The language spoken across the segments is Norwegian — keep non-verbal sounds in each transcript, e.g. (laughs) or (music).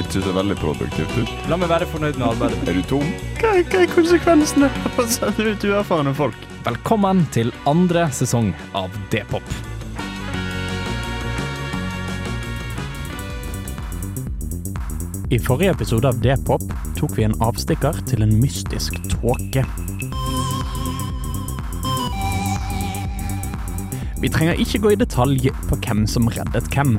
ikke så veldig produktivt ut. La meg være fornøyd med arbeidet. Er du tom? Hva, hva er konsekvensene av å sende ut uerfarne folk? Velkommen til andre sesong av D-pop. I forrige episode av D-pop tok vi en avstikker til en mystisk tåke. Vi trenger ikke gå i detalj på hvem som reddet hvem.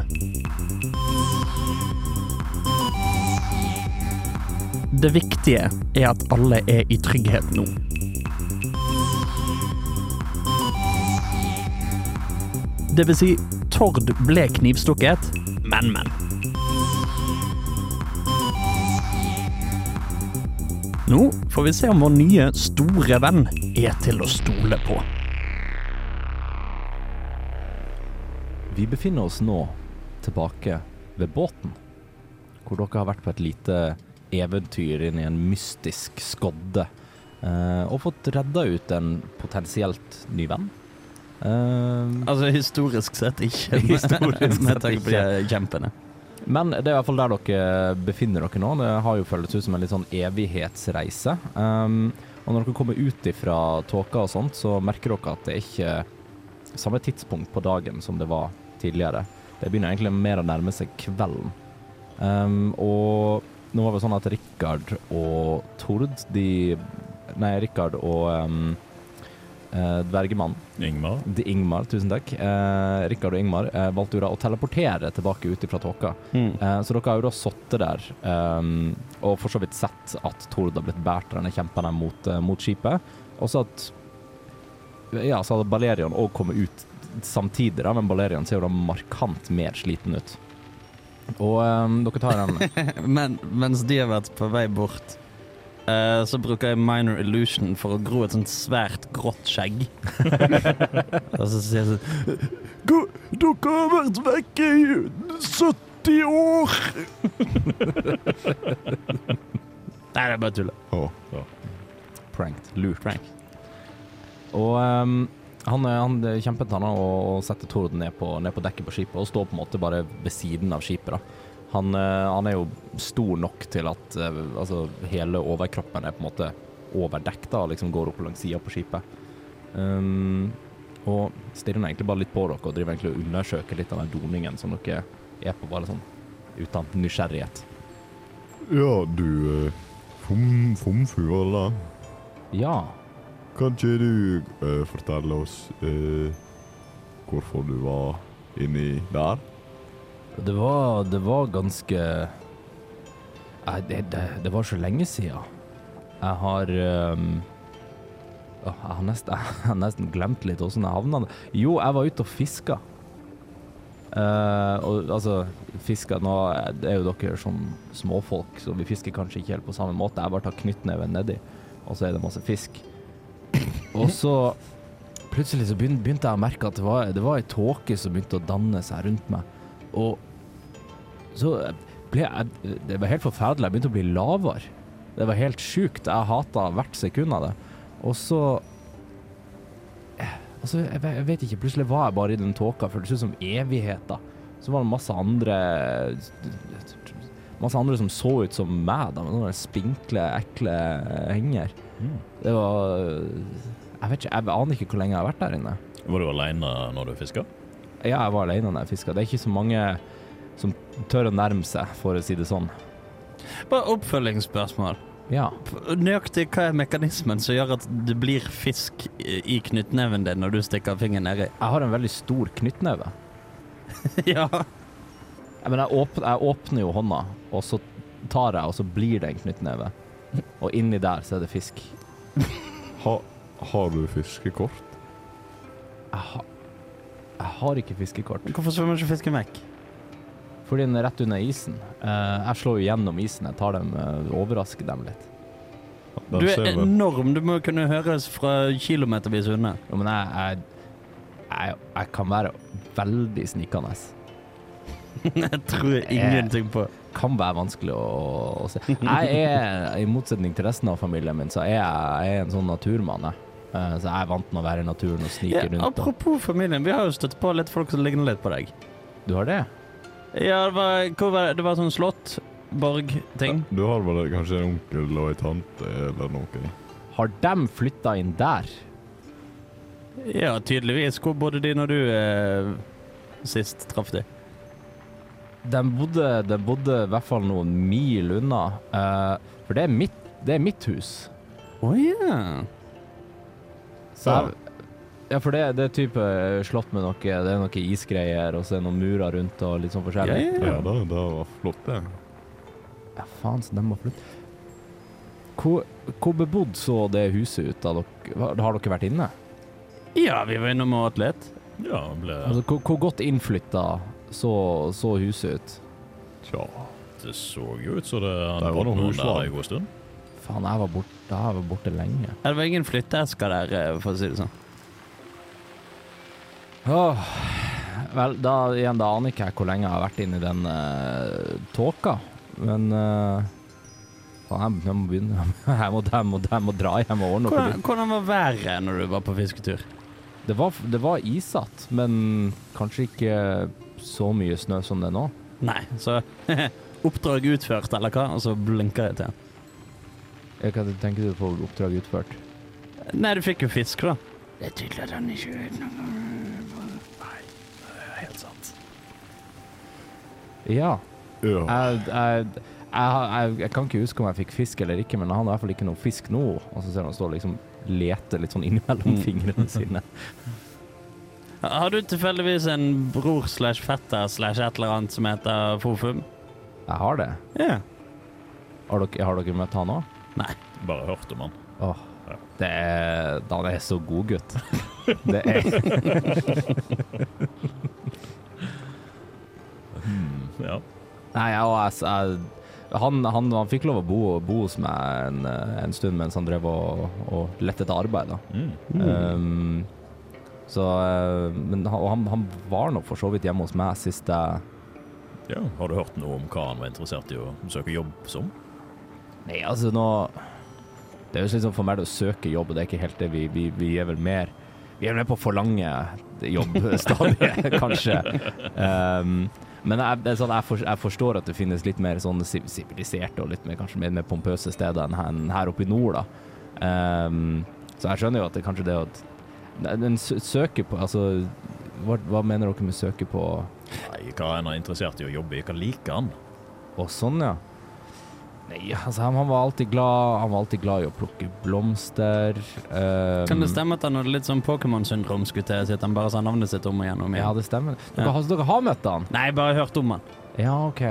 Det viktige er at alle er i trygghet nå. Det vil si, Tord ble knivstukket, men, men. Nå får vi se om vår nye store venn er til å stole på. Vi befinner oss nå tilbake ved båten, hvor dere har vært på et lite eventyr inn i en mystisk skodde, Uh, og fått redda ut en potensielt ny venn. Uh, Altså historisk sett ikke, (laughs) Historisk med sett tanke på de kjempene. Men det er i hvert fall der dere befinner dere nå. Det har jo føltes ut som en litt sånn evighetsreise. Um, og når dere kommer ut ifra tåka og sånt, så merker dere at det er ikke samme tidspunkt på dagen som det var tidligere. Det begynner egentlig mer å nærme seg kvelden. Um, og nå var det sånn at Rikard og Tord, de Nei, Rikard og um, uh, Dvergemann Ingmar? de Ingmar, tusen takk. Uh, Rikard og Ingmar uh, valgte jo da å teleportere tilbake ut fra tåka. Mm. Eh, så dere har jo da sittet der um, og for så vidt sett at Tord har blitt båret av denne kjempene mot, eh, mot skipet. Og så at Ja, så hadde Balerion òg kommet ut samtidig, da, men Balerion ser jo da markant mer sliten ut. Og um, dere tar den (laughs) Men mens de har vært på vei bort, uh, så bruker jeg minor illusion for å gro et sånt svært grått skjegg. (laughs) Og så sier jeg sånn Dere har vært vekke i 70 år! (laughs) Nei, det er bare tull. pranked. Lurt. Prank. Og um, han, han kjempet han da, og, og setter torden ned på, ned på dekket på skipet og står på en måte bare ved siden av skipet. da. Han, eh, han er jo stor nok til at eh, altså, hele overkroppen er på en måte overdekt da, og liksom går opp langs sida på skipet. Um, og stirrer egentlig bare litt på dere og driver egentlig og undersøker litt av den doningen som dere er på, bare sånn uten nysgjerrighet. Ja, du Fomfua, Fom, Fomfugla. Ja, Kan ikke du uh, fortelle oss uh, hvorfor du var inni der? Det var, det var ganske Nei, det, det, det var så lenge siden. Jeg har um, jeg, har nesten, (laughs) jeg har nesten glemt litt åssen jeg havna der. Jo, jeg var ute og fiska. Uh, og altså, fiska Nå er jo dere som småfolk, så vi fisker kanskje ikke helt på samme måte. Jeg bare tar knyttneven nedi, og så er det masse fisk. Og så plutselig så begyn- begynte jeg å merke at det var, det var ei tåke som begynte å danne seg rundt meg. Og så ble jeg Det var helt forferdelig. Jeg begynte å bli lavere. Det var helt sjukt. Jeg hata hvert sekund av det. Og så Altså, jeg, jeg vet ikke. Plutselig var jeg bare i den tåka. Føltes ut som evigheter. Så var det masse andre Masse andre som så ut som meg, da, med sånne spinkle, ekle henger. Mm. Det var Jeg vet ikke, jeg aner ikke hvor lenge jeg har vært der inne. Var du aleine når du fiska? Ja, jeg var alene når jeg fiska. Det er ikke så mange som tør å nærme seg, for å si det sånn. Bare oppfølgingsspørsmål. Ja. Nøyaktig hva er mekanismen som gjør at det blir fisk i knyttneven din når du stikker fingeren nedi? Jeg har en veldig stor knyttneve. (laughs) ja. Jeg, men jeg, åpner, jeg åpner jo hånda, og så tar jeg, og så blir det en knyttneve. Og inni der så er det fisk. Ha, har du fiskekort? Jeg, ha, jeg har ikke fiskekort, Hvorfor svømmer ikke fisken vekk? fordi den er rett under isen. Eh, jeg slår jo gjennom isen, jeg tar dem, eh, overrasker dem litt. Den Du er enorm. Du må kunne høres fra kilometervis unna. Ja, men jeg, jeg, jeg, jeg kan være veldig snikende. (laughs) Jeg tror ingenting på. Kan være vanskelig å, å se. Jeg er, i motsetning til resten av familien min, så er jeg, jeg er en sånn naturmann. jeg. Eh, Så jeg er vant med å være i naturen og snike Ja, rundt. Og. apropos familien, vi har jo støtt på litt folk som ligner litt på deg. Du har det? Ja, det var, hvor var det? det var sånn slott, borg-ting. Du har vel kanskje en onkel og ei tante eller noe? Har de flytta inn der? Ja, tydeligvis. Hvor bodde de når du eh, sist traff de? De bodde, de bodde i hvert fall noen mil unna. Uh, for det er mitt, det er mitt hus. Å ja. Så ja, for det, det er type slott med noe Det er noe isgreier, og så er det noen murer rundt og litt sånn forskjellig. ja, Ja, ja. det, det var flott, det. Ja, faen, så de må flytte. Hvor, hvor bebodd så det huset ut? Da dere, har dere vært inne? ja, vi var innom og atlet. Ja, ble, Altså, hvor, hvor godt innflytta så, så huset ut? Tja. det så jo ut som det hadde var noen der en god stund. Faen, jeg var borte, jeg vært borte lenge. Det var ingen flytteesker der, eh, for å si det sånn. Åh, vel, da igjen, da aner ikke jeg hvor lenge jeg har vært inne i den uh, tåka, men uh, Faen, jeg, jeg må begynne (laughs) Jeg må, jeg må, jeg må dra hjem og ordne opp. Hvordan, hvordan var været når du var på fisketur? Det var, det var isatt, men kanskje ikke så mye snø som det er nå. Nei, så (laughs) oppdrag utført, eller hva? Og så blinker jeg til. Jeg kan tenke du få oppdrag utført. Nei, du fikk jo fisk, da. Det er tydelig at han ikke vet noe Nei, det er helt sant. Ja. Ja. Jeg, jeg, jeg, jeg, jeg kan ikke huske om jeg fikk fisk eller ikke, men han har i hvert fall ikke noe fisk nå. Og så ser han stå og liksom lete litt sånn innimellom Mm. fingrene sine. Har du tilfeldigvis en bror slash fetter slash et eller annet som heter Fofum? Jeg har det. Ja. Har dere, har dere møtt han òg? Bare hørt om han. Åh, det er Han er så god gutt. (laughs) Det er Hmm, ja. Nei, og jeg, jeg han, han, han fikk lov å bo, bo hos meg en, en stund mens han drev og, og lette etter arbeid. Mm. Um, så eh, Men og han, han var nå for så vidt hjemme hos meg sist jeg ja. Har du hørt noe om hva han var interessert i å søke jobb som? Nei, altså nå Det er jo liksom for meg å søke jobb, og det er ikke helt det vi, vi, vi er vel mer Vi er vel mer på å forlange jobb (laughs) stadig, kanskje. Um, men jeg, det sånn, jeg, for, jeg forstår at det finnes litt mer sånn siviliserte og litt mer, kanskje mer, mer pompøse steder enn her, enn her oppe i nord. da. Um, så jeg skjønner jo at det kanskje det at Den søker på Altså, hva, hva mener dere med søker på Nei, hva en er interessert i å jobbe i? Hva liker han? Å, sånn, ja. Nei, altså, han, var alltid glad Han var alltid glad i å plukke blomster. Um, Kan det stemme at han hadde litt sånn Pokémon-syndrom, skulle til at han bare sa navnet sitt om og igjen Om igjen. Ja, det stemmer. Dere, Ja. har- dere har møtt han? Nei, bare hørt om han. Ja, OK.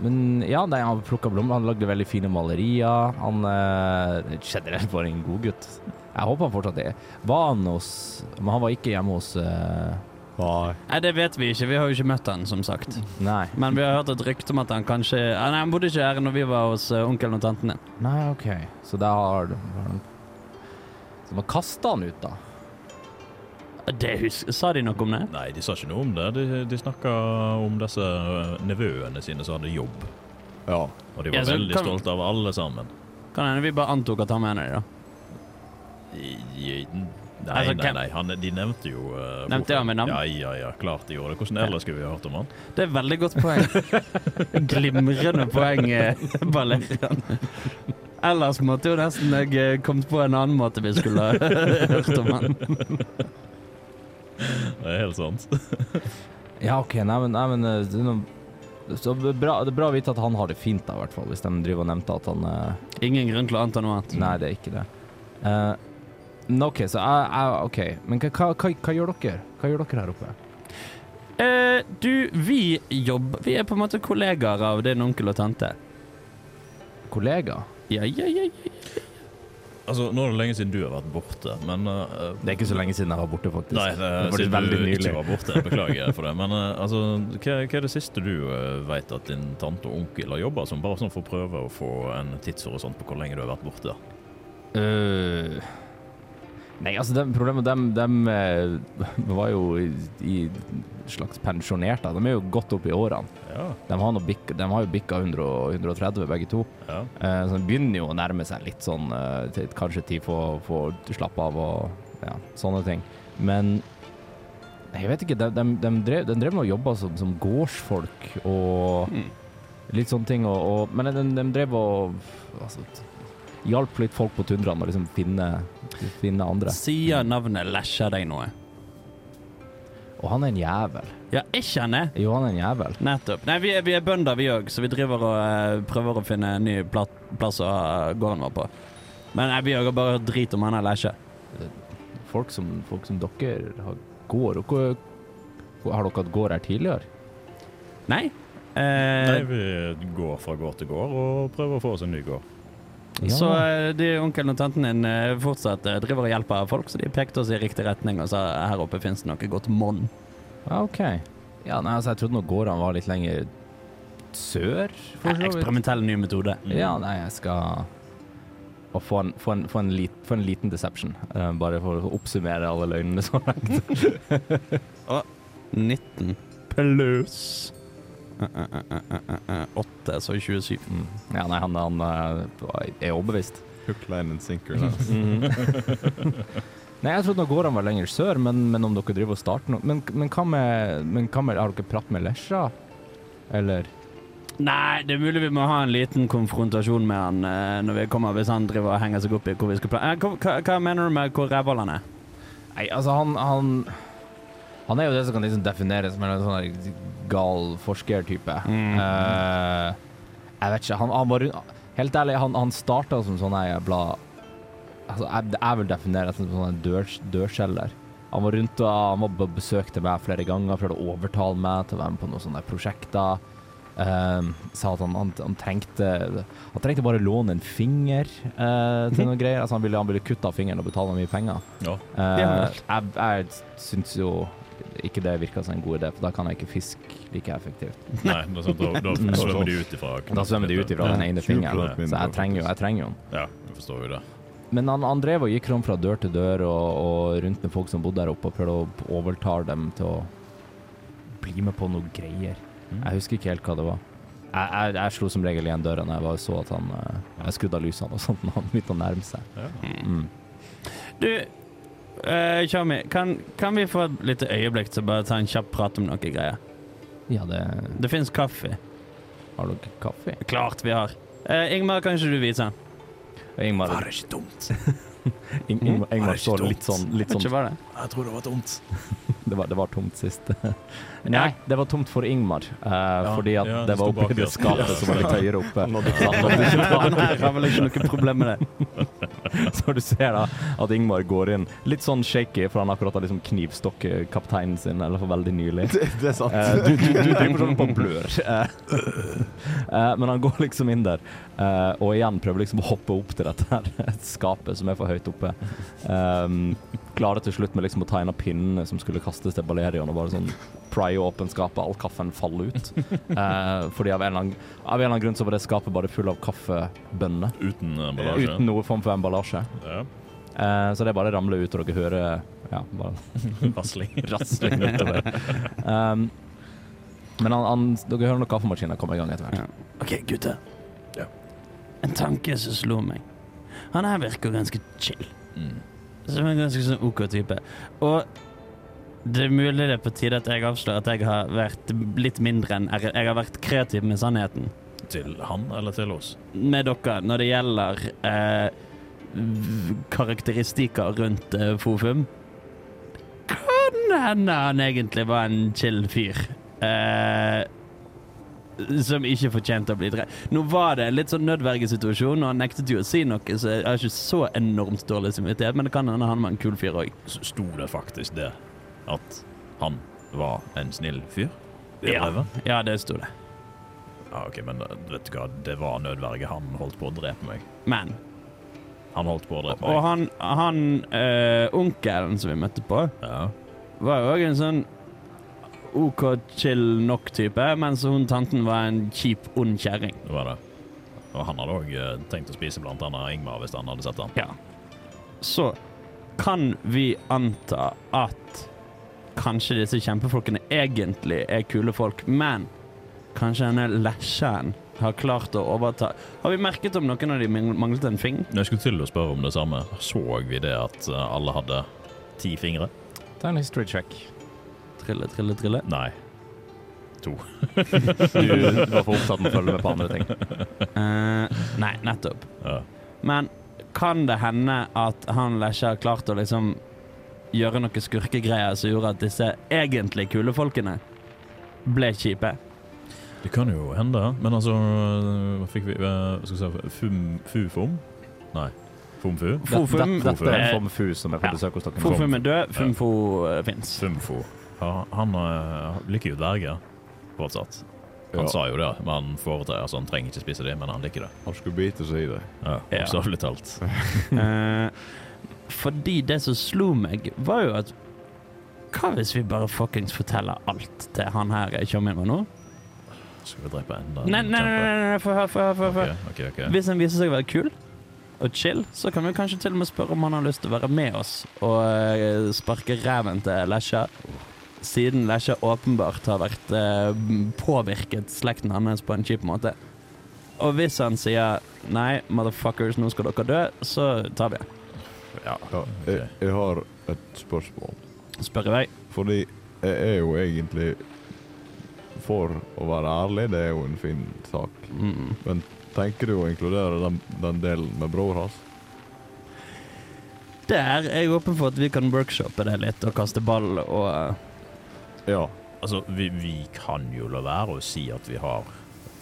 Men ja, nei, han plukka blomster. Han lagde veldig fine malerier. Han eh, generelt bare en god gutt. Jeg håper han fortsatt er Var han hos Men han var ikke hjemme hos eh, Nei. Nei, det vet vi ikke. Vi har jo ikke møtt han, som sagt. Nei. Men vi har hørt et rykte om at han kanskje Nei, han bodde ikke her når vi var hos uh, onkelen og tanten din. Nei, OK. Så da har du... Så man kasta han ut, da? Det husker, Sa de noe om det? Nei, de sa ikke noe om det. De, de snakka om disse øh, nevøene sine som hadde jobb. Ja. Og de var Ja, så veldig kan- stolte av alle sammen. Kan hende vi bare antok at han mener det, de, da. Nei, Altså, nei, nei, han, de nevnte jo uh, Nevnte han med navn? Ja, ja, ja, klart de gjorde det. Hvordan ellers skulle vi ha hørt om han? Det er et veldig godt poeng. (laughs) Glimrende poeng, Balerian. Ellers måtte jo nesten jeg eh, kommet på en annen måte vi skulle hørt om han. Det er helt sant. (laughs) Ja, OK. Nei, men, nei, men eh, det er noe så bra, Det er bra å vite at han har det fint, da, hvert fall. Hvis de driver og nevnte at han uh... Ingen grunn til å anta noe annet. Nei, det er ikke det. Eh, men OK, så jeg, jeg OK. Men hva, hva, hva, hva gjør dere? Hva gjør dere her oppe? Uh, du, vi jobber Vi er på en måte kollegaer av din onkel og tante. Kollega? Ja, ja, ja. ja. Altså, Nå er det lenge siden du har vært borte, men uh, Det er ikke så lenge siden jeg var borte, faktisk. Nei, det er siden du nylig. ikke var borte. Beklager (laughs) for det. Men uh, altså, hva, hva er det siste du uh, vet at din tante og onkel har jobba som? Bare sånn for å prøve å få en tidshorisont på hvor lenge du har vært borte. Øh, nei, altså, de, problemet dem, dem de (laughs) var jo i, i slags pensjonerte. De er jo godt opp i årene. Ja, De har, bikk, de har jo bikka 100 130, begge to. ja. Eh, så de begynner jo å nærme seg litt sånn eh, Kanskje tid for for å slappe av og ja, sånne ting. Men jeg vet ikke. De, de, de, drev, de drev å jobbe som, som gårdsfolk og Mm. litt sånne ting. Og, og, men de, drev og altså, hjalp litt folk på tundraen å liksom finne, finne andre. Sier navnet Lesja deg noe? Og han er en jævel. Ja, ikke han er. Jo, han er en jævel. Nettopp. Nei, vi er, vi er bønder, vi òg, så vi driver og eh, prøver å finne en ny pla plass å ha gården vår på. Men nei, vi også har bare drit om han er Lesja. Folk som, folk som dere har gård. Og hvor, hvor- har dere hatt gård her tidligere? Nei. Eh, Nei, vi går fra gård til gård og prøver å få oss en ny gård. Så eh, de onkelen og tanten din eh, fortsatt eh, driver og hjelper folk, så de pekte oss i riktig retning og sa her oppe fins det noe godt monn. Ja, OK. Ja, nei, altså, jeg trodde nå gårdene var litt lenger sør, for så vidt. Eksperimentell ny metode. Ja, nei, jeg skal og få en, få en, få en, lit, få en liten deception, uh, bare for å oppsummere alle løgnene så langt. (laughs) 19 pluss 8, så 27. Mm. Ja, nei, han, han eh, er overbevist. Hook, line and sinker. altså. (laughs) Nei, jeg trodde går han var lenger sør, men, men om dere driver og starter noe Men, men hva med, men hva med Har dere pratet med Lesja? Eller Nei, det er mulig vi må ha en liten konfrontasjon med han eh, når vi kommer, hvis han driver og henger seg opp i hvor vi skal pla- eh, hva, hva, hva mener du med hvor rævhold han er? Nei, altså, han, han Han er jo det som kan liksom defineres som en sånn gal forskertype. Mm. Uh, jeg vet ikke. Han, han var Helt ærlig, han, han starta som sånn ei jævla Altså, jeg, jeg vil definere det som sånn en dør, dørselger. Han var rundt og han var på besøk til meg flere ganger, prøvde å overtale meg til å være med på noen sånne prosjekter. Um, sa at han, han, han trengte Han trengte bare låne en finger uh, til noen greier. Altså han ville, han ville kutte av fingeren og betale mye penger. Ja. Uh, jeg jeg syns jo ikke det virka som en god idé, for da kan jeg ikke fiske like effektivt. (laughs) Nei, det er sant, da, da Mm. svømmer de ut ifra Da svømmer de ut ifra den ene fingeren, så jeg trenger jo, jeg trenger jo den. Ja, jeg forstår jo det. Men han, han drev og gikk rundt fra dør til dør og, og rundt med folk som bodde der oppe, og prøvde å overtale dem til å bli med på noe greier. Mm. Jeg husker ikke helt hva det var. Jeg, jeg, jeg slo som regel igjen døra når jeg så at han eh, Jeg skrudde av lysene og sånt når han begynte å nærme seg. Ja. Mm. Du, uh, Kjami, kan, kan vi få et lite øyeblikk til å bare ta en kjapp prat om noe greier? Ja, det Det fins kaffe. Har dere kaffe? Klart vi har. Uh, Ingmar, kan ikke du vise den? Ingmar, Var det ikke dumt? (laughs) Ing, Ingmar, Ingmar det så ikke litt sånn, litt sånn det? Jeg tror det var tomt. (laughs) det, var, det var tomt sist. (laughs) Nei, det var tomt for Ingmar, eh, fordi at ja, det det var oppi det skapet som var litt høyere oppe. Han hadde ikke noe problem med det. (laughs) Så du ser da at Ingmar går inn litt sånn shaky, for han akkurat har liksom knivstokket kapteinen sin, eller for veldig nylig. (laughs) Det, det er sant. Eh, du, du, du driver sånn på blør. (laughs) Eh, eh, men han går liksom inn der, eh, og igjen prøver liksom å hoppe opp til dette her skapet som er for høyt oppe. Um, klarer til slutt med liksom å tegne en pinnene som skulle kastes til Balerion, og bare sånn pry åpen skapet, all kaffen faller ut. (laughs) Eh, fordi av en, eller annen, av en eller annen grunn så var det skapet bare full av kaffebønner. Uten emballasje. Uten noe form for emballasje. Ja. Eh, så det bare ramler ut, og dere hører ja, bare (laughs) Rasling. (laughs) rasling utover. Um, men han, han, dere hører når kaffemaskinen kommer i gang etter hvert. Ja. OK, gutter. Ja. En tanke som slo meg. Han her virker ganske chill. Mm. Som en ganske sånn OK type. Og det er mulig det er på tide at jeg avslører at jeg har vært litt mindre enn Jeg har vært kreativ med sannheten. Til han eller til oss? Med dere når det gjelder eh, karakteristikker rundt eh, Fofum. Kan hende han egentlig var en chill fyr. Eh, som ikke fortjente å bli drept. Nå var det en litt sånn nødvergesituasjon, og han nektet jo å si noe, så jeg har ikke så enormt dårlig samvittighet, men det kan hende han var en kul fyr òg. Sto det faktisk det? At han var en snill fyr? Det Ja. Ja, det sto det. Ja, ok, men uh, vet du hva, det var nødverge. Han holdt på å drepe meg. Men Han holdt på å drepe Og meg. han, han øh, onkelen som vi møtte på, Ja. var jo òg en sånn OK chill nok type, mens hun tanten var en kjip, ond kjerring. Det var det. Og han hadde òg tenkt å spise blant annet Ingmar hvis han hadde sett han. Ja. Så kan vi anta at kanskje disse kjempefolkene egentlig er kule folk, men kanskje denne lesjen har klart å overta Har vi merket om noen av de manglet en fing? Jeg skulle til å spørre om det samme. Så vi det at eh, alle hadde ti fingre? Ta en history check. Trille, trille, trille. Nei. To. (laughs) Du var for opptatt med å følge med på andre ting. Eh, nei, nettopp. Ja. Men kan det hende at han ikke har klart å liksom gjøre noe skurkegreier som gjorde at disse egentlig kule folkene ble kjipe? Det kan jo hende, men altså Hva fikk vi eh, Skal vi si Fum, Fufom? Nei. Fomfu? Fofum, Dette, dette er eh, som er på besøk hos dere. Fofum er død, Fumfo uh, fins. Fumfo. Ja, han uh, liker jo dverger, fortsatt. Han Ja. sa jo det, men han foretrekker altså, Han trenger ikke spise det, men han liker det. Han skulle bite seg i det. Ja, Ja. Bokstavelig talt. uh, (laughs) fordi det som slo meg, var jo at Hva hvis vi bare fuckings forteller alt til han her kjommien vår nå? Skal vi drepe enda Nei, nei, nei, nei, nei, få høre, få høre. Hvis han viser seg å være kul og chill, så kan vi kanskje til og med spørre om han har lyst til å være med oss og eh, sparke ræven til Lesja. Siden Lesja åpenbart har vært eh, påvirket slekten hans på en kjip måte. Og hvis han sier nei, motherfuckers, nå skal dere dø, så tar vi det. Ja, jeg, jeg har et spørsmål. Spør i vei. Fordi jeg er jo egentlig For å være ærlig, det er jo en fin sak. Mm. Tenker du å inkludere den, den delen med bror hans? Der er jeg åpen for at vi kan workshoppe det litt og kaste ball og eh, Ja. Altså, vi, vi kan jo la være å si at vi har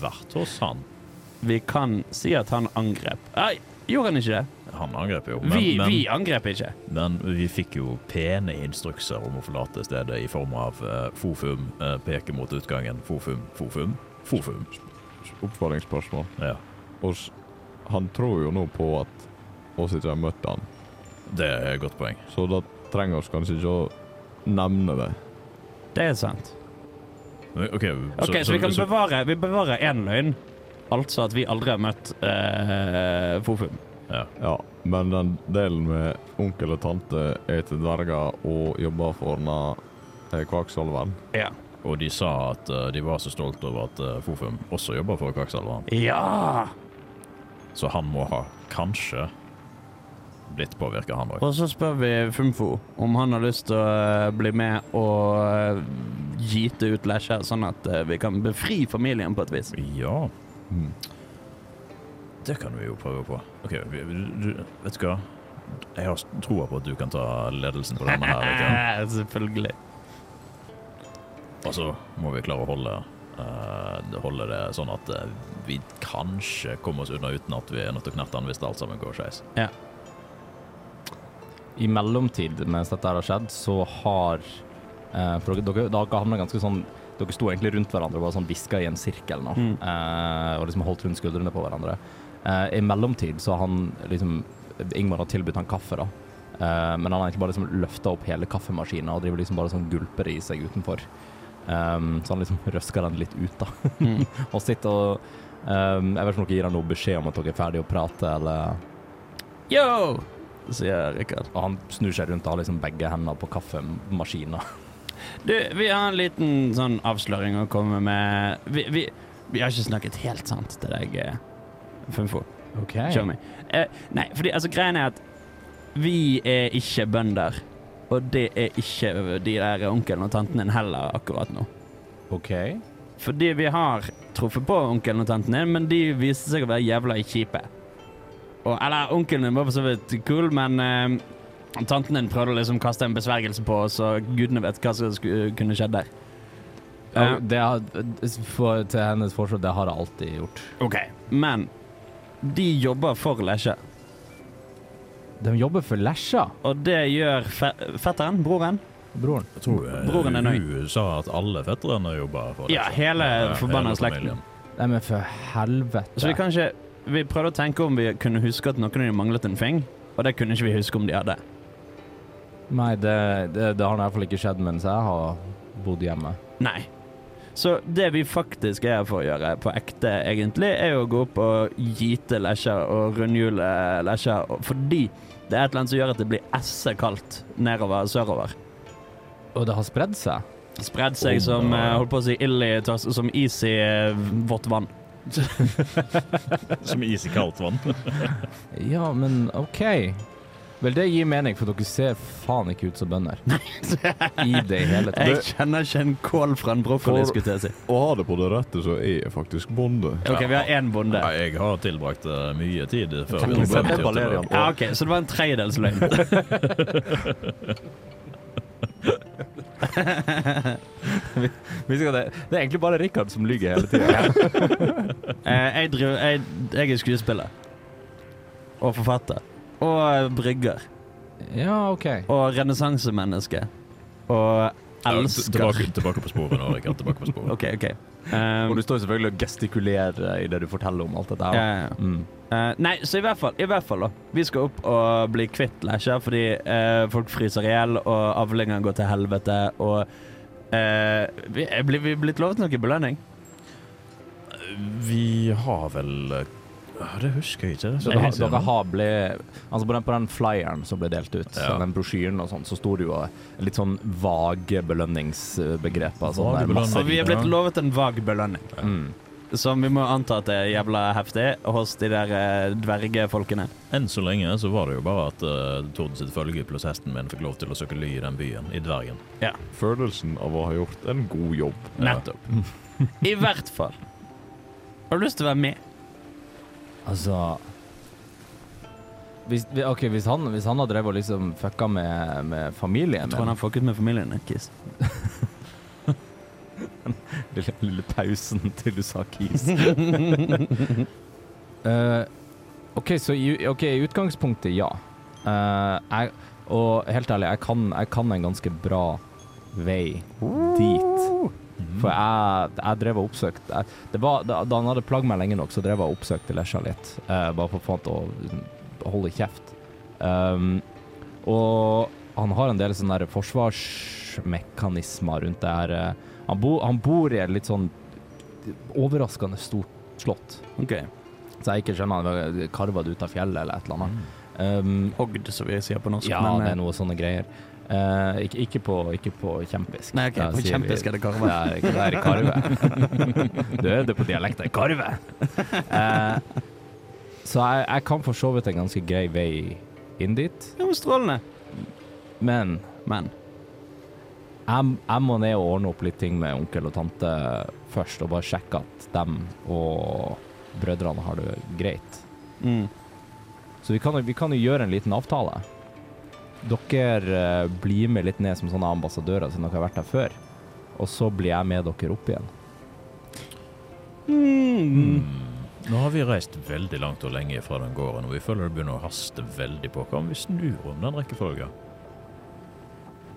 vært hos han. Vi kan si at han angrep. Nei, gjorde han ikke det? Han angrep jo, men, Vi, men, vi angrep ikke. men vi fikk jo pene instrukser om å forlate stedet i form av uh, Fofum, uh, peke mot utgangen, Fofum, Fofum, Fofum. Oppfølgingsspørsmål. Ja, Oss, han tror jo nå på at oss ikke har møtt han, det er et godt poeng. så da trenger vi kanskje ikke å nevne det. Det er sant. OK, Ok, okay, så, vi kan bevare Vi bevarer én løgn. Altså at vi aldri har møtt uh, Fofum. ja. Ja, men den delen med onkel og tante er til dverger og jobber for na, eh, Kvaksalveren. Ja. Og de sa at uh, de var så stolte over at uh, Fofum også jobber for Kvakksalveren. ja! Så han må ha kanskje blitt påvirka, han òg. Og så spør vi Fumfo om han har lyst til å eh, bli med og gite gyte ut Lesja, sånn at eh, vi kan befri familien på et vis. Ja, Mm. det kan vi jo prøve på. OK, du, vet du hva? Jeg har troa på at du kan ta ledelsen på denne her. Ikke? (laughs) Selvfølgelig. Og så må vi klare å holde, uh, holde det sånn at eh, vi kanskje kommer oss unna uten at vi er nødt til å knerte han hvis alt sammen går skeis. I mellomtid, mens dette her har skjedd, så har eh, For dere, dere, dere havnet ganske sånn Dere sto egentlig rundt hverandre og bare sånn hviska i en sirkel nå. Mm. Eh, og liksom holdt rundt skuldrene på hverandre. Eh, I mellomtid så har han liksom Ingmar har tilbudt han kaffe, da. Eh, men han har egentlig bare liksom løfta opp hele kaffemaskinen og driver liksom bare sånn gulper i seg utenfor. Um, så han liksom røsker den litt ut, da. Mm. (laughs) og sitter og um, Jeg vet ikke om dere gir han noe beskjed om at dere er ferdige å prate, eller Yo! Sier Rikard. Og han snur seg rundt og har liksom begge hendene på kaffemaskina. (laughs) Du, vi har en liten sånn avsløring å komme med. Vi, vi, vi har ikke snakket helt sant til deg, eh, Funfo. OK. Kjør meg. Eh, nei, fordi altså greien er at vi er ikke bønder. Og det er ikke de der onkelen og tanten din heller akkurat nå. OK. Fordi vi har truffet på onkelen og tanten din, men de viste seg å være jævla kjipe. Og, eller, onkelen min var for så vidt cool, men eh, tanten din prøvde å liksom kaste en besvergelse på oss, og gudene vet hva som kunne skjedd der. Ja, Eh, det har, for, til hennes forslag, det har jeg alltid gjort. OK, men de jobber for Lesje, De jobber for Lesja, og det gjør fe fetteren, broren. broren. Jeg tror eh, Broren er nøy. hun sa at alle fetterne jobber for Ja, hele Ja, forbanna slekten. Nei, men for helvete. Så vi kan ikke vi prøvde å tenke om vi kunne huske at noen av dem manglet en fing, og det kunne ikke vi huske om de hadde. Nei, det, det, det har i hvert fall ikke skjedd mens jeg har bodd hjemme. Nei. Så det vi faktisk er her for å gjøre på ekte, egentlig, er å gå opp og gyte lesjer og rundhjule lesjer, fordi det er et eller annet som gjør at det blir esse kaldt nedover sørover. Og det har spredd seg. Spredd seg som eh, holdt på å si ild i tørs, som is i eh, vått vann. (laughs) Som is i kaldt vann. (laughs) Ja, men OK. Vel, det gir mening, for dere ser faen ikke ut som bønder. (laughs) I det hele tatt. Jeg kjenner ikke en kål fra en brokkoli, For- skulle jeg å si. Å ha det på det rette, så er jeg faktisk bonde. OK, vi har én bonde. Ja, jeg har tilbrakt eh, mye tid før? Ja, OK, så det var en tredjedels løgn. Vi skal det. det er egentlig bare Rikard som lyver hele tida. (laughs) Eh, jeg, jeg, jeg er skuespiller. Og forfatter. Og brygger. ja, OK. Og renessansemenneske. Og Ja, elsker Tilbake, tilbake på sporet nå, Rikard. Tilbake på sporet. OK, OK. Um, Og du står jo selvfølgelig og gestikulerer i det du forteller om alt dette her. ja, ja. Mm. uh, nei, så i hvert fall, i hvert fall da. Vi skal opp og bli kvitt lesjer fordi uh, folk fryser i hjel, og avlingene går til helvete, og eh, vi, Er vi vi blitt lovet noe belønning? Vi har vel eh, Det husker jeg ikke. Så Det er dere, dere har ble, altså på, den, på den flyeren som ble delt ut, Ja. den brosjyren og sånn, så sto det jo litt sånn vage belønningsbegreper. Sånn Vage der masse- vi er blitt lovet en vag belønning, Mm. som vi må anta at det er jævla heftig hos de der eh, dvergefolkene. Enn så lenge så var det jo bare at uh, Tord sitt følge pluss hesten min fikk lov til å søke ly i den byen, i Dvergen. Følelsen av å ha gjort en god jobb. Ja. Nettopp. I hvert fall. Har du lyst til å være med? Altså hvis, ok, hvis han, hvis han har drevet og liksom fucka med, med familien Jeg tror han har fucket med familien. Kiss. (laughs) lille, lille pausen til du sa kis. (laughs) Eh, OK, så i, ok, i utgangspunktet, ja. Eh, jeg, og helt ærlig, jeg kan, jeg kan en ganske bra vei dit. For jeg, jeg drev og oppsøkte det var, da, han hadde plagd meg lenge nok, så drev jeg og oppsøkte Lesja litt. Uh, bare for til å holde kjeft. Um, og han har en del sånne der forsvarsmekanismer rundt det her. eh, Han, bo, han bor i et litt sånn overraskende stort slott. Okay. Så jeg ikke skjønner han var karva det ut av fjellet eller et eller annet. Um, Hogd, som vi sier på norsk. ja, men, det eh, er noe sånne greier. Eh, ikke, ikke, på, ikke på kjempisk. Nei, ok, på kjempisk vi- er det karve. (laughs) Det er, det er karve. du det på dialekten. Karve! Eh, så jeg, jeg kan for så vidt en ganske grei vei inn dit, Ja, men strålende. men Men jeg, jeg må ned og ordne opp litt ting med onkel og tante først, og bare sjekke at dem og brødrene har det greit. mm. Så vi kan, vi kan jo gjøre en liten avtale. Dere eh, blir med litt ned som sånne ambassadører siden dere har vært der før. Og så blir jeg med dere opp igjen. Mm. Nå har vi reist veldig langt og lenge fra den gården, og vi føler det begynner å haste veldig på. Hva om vi snur om den rekkefølgen?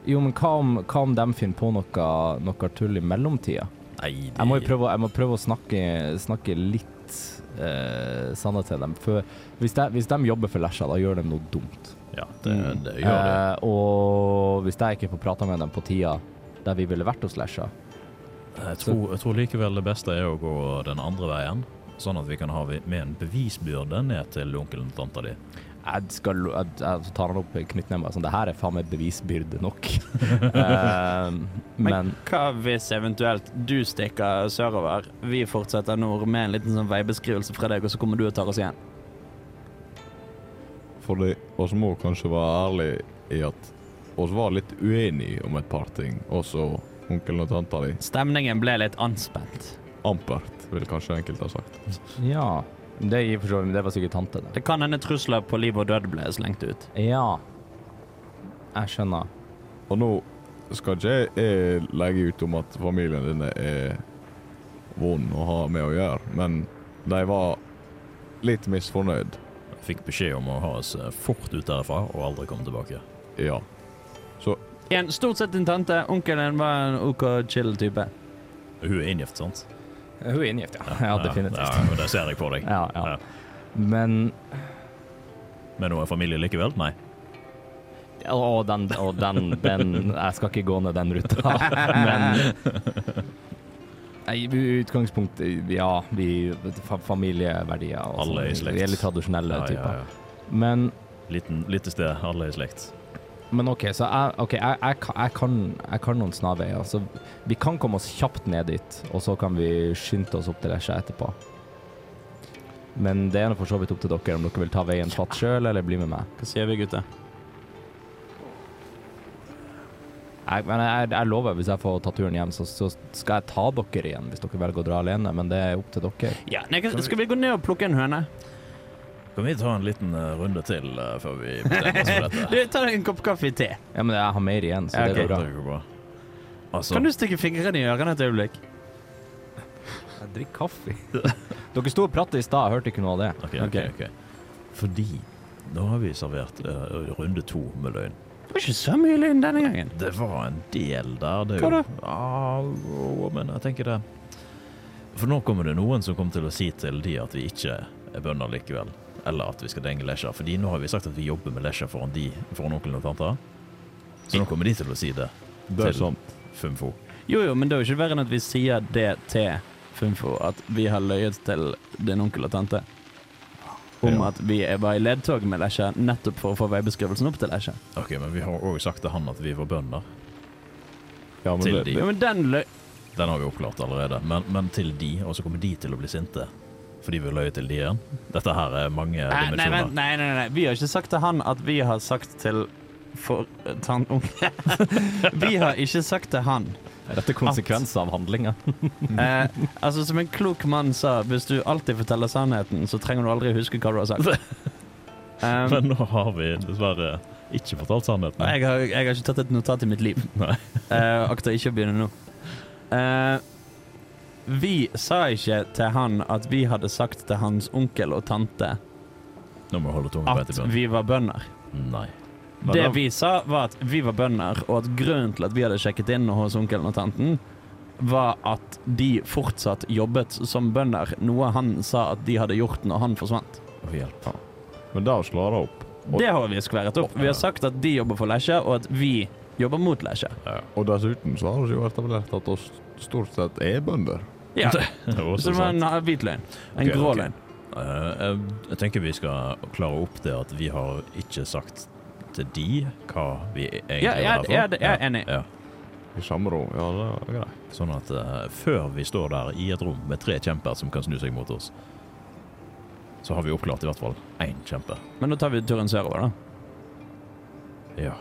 Jo, men hva om, hva om de finner på noe, noe tull i mellomtida? Nei, de, Jeg må prøve, jeg må prøve å snakke, snakke litt eh, sannhet til dem. For hvis de, hvis de jobber for Lesja, da gjør de noe dumt. Ja, det, Mm. det gjør det. Eh, og hvis jeg ikke får prata med dem på tida der vi ville vært hos Lesja Jeg tror, jeg tror likevel det beste er å gå den andre veien, sånn at vi kan ha med en bevisbyrde ned til onkelen og tanta di. Jeg skal jeg, jeg, tar han opp knyttneven sånn Det her er faen meg bevisbyrde nok. (laughs) Eh, Men men hva hvis eventuelt du stikker sørover, vi fortsetter nord med en liten sånn veibeskrivelse fra deg, og så kommer du og tar oss igjen? Fordi oss må kanskje være ærlige i at oss var litt uenige om et par ting. Også onkelen og tanta di. Stemningen ble litt anspent. Ampert, vil kanskje enkelte ha sagt. ja. Det, for så det var sikkert tante, det. Det kan hende trusler på liv og død ble slengt ut. Ja. Jeg skjønner. Og nå skal ikke jeg legge ut om at familien din er vond å ha med å gjøre, men de var litt misfornøyd. Fikk beskjed om å ha oss eh, fort ut derfra og aldri komme tilbake. Ja. Så Igjen, stort sett din tante. Onkelen var en OK chill type. Hun er inngift, sant? Hun er inngift, ja. Ja, definitivt. Ja, det ser jeg på deg. Ja, ja. Men Men hun er familie likevel? Nei. Å, den, å, den, den Jeg skal ikke gå ned den ruta, (laughs) men Nei, I utgangspunktet, ja, vi fa Familieverdier og Alle i sånn. slekt. Vi er tradisjonelle Ja, ja, typer. ja. Men, Liten, lite sted, alle i slekt. men OK, så jeg, okay, jeg, jeg, kan- jeg, kan, kan noen snarveier. Så vi kan komme oss kjapt ned dit, og så kan vi skynde oss opp til Lesja etterpå. Men det er for så vidt opp til dere om dere vil ta veien fatt sjøl, eller bli med meg. Hva sier vi, gutter? Jeg, men jeg, jeg lover, hvis jeg får ta turen hjem, så, så skal jeg ta dere igjen hvis dere velger å dra alene, men det er opp til dere. Ja, nei, skal vi gå ned og plukke en høne? Kan vi ta en liten uh, runde til uh, før vi bestemmer oss for dette? (laughs) Du, Ta deg en kopp kaffe i te. Ja, men jeg har mer igjen, så Ja, det går bra. Det går bra. Altså, Kan du stikke fingrene i ørene et øyeblikk? Jeg drikker kaffe. (laughs) dere sto og pratet i stad, jeg hørte ikke noe av det. Ok, ok, ok. Fordi nå har vi servert uh, runde to med løgn. Det var ikke så mye lyn denne gangen. Det var en del der. Det er Hva da? Ah, å, men jeg tenker det For nå kommer det noen som kommer til å si til de at vi ikke er bønder likevel. Eller at vi skal denge lesja. Fordi nå har vi sagt at vi jobber med lesja foran, de, foran onkelen og tanta. Så nå kommer de til å si det. Det er sant. Fumfo. Jo, jo, men det er jo ikke verre enn at vi sier det til Fumfo, at vi har løyet til din onkel og tante. Om Ja. at vi var i ledtog med Lesja nettopp for å få veibeskrivelsen opp til Lesja. Ok, men vi har òg sagt til han at vi var bønder. Ja, men Til det, de. Ja, men den løy... Den har vi oppklart allerede. Men, men til de, og så kommer de til å bli sinte. Fordi vi løy til de igjen. Dette her er mange Nei, nei, dimensjoner. vent, nei, nei, nei, vi har ikke sagt til han at vi har sagt til for Tannunge. (laughs) Vi har ikke sagt til han Dette er konsekvenser av handlinga. (laughs) eh, Altså, som en klok mann sa, hvis du alltid forteller sannheten, så trenger du aldri huske hva du har sagt. (laughs) Um, Men nå har vi dessverre ikke fortalt sannheten. jeg, har, jeg har ikke tatt et notat i mitt liv. (laughs) Nei. Eh, akter ikke å begynne nå. Eh, vi sa ikke til han at vi hadde sagt til hans onkel og tante at vi var bønder. Nei. Det da- vi sa, var at vi var bønder, og at grunnen til at vi hadde sjekket inn hos onkelen og tanten, var at de fortsatt jobbet som bønder, noe han sa at de hadde gjort når han forsvant. Å, hjelp. men da slår det opp. Og- Det har vi skværet opp. Vi har sagt at de jobber for Lesja, og at vi jobber mot Lesja. Og dessuten så har det jo etablert at oss stort sett er bønder. Ja, (laughs) Det så det var en hvit løgn. En okay, grå løgn. løgn. Uh, jeg, jeg tenker vi skal klare opp det at vi har ikke sagt til de hva vi egentlig Ja, jeg, var der for. jeg, jeg er enig. Ja. I samme rom. Ja, det er greit. Sånn at uh, før vi står der i et rom med tre kjemper som kan snu seg mot oss, så har vi oppklart i hvert fall én kjempe. Men nå tar vi turen sørover, da. Ja.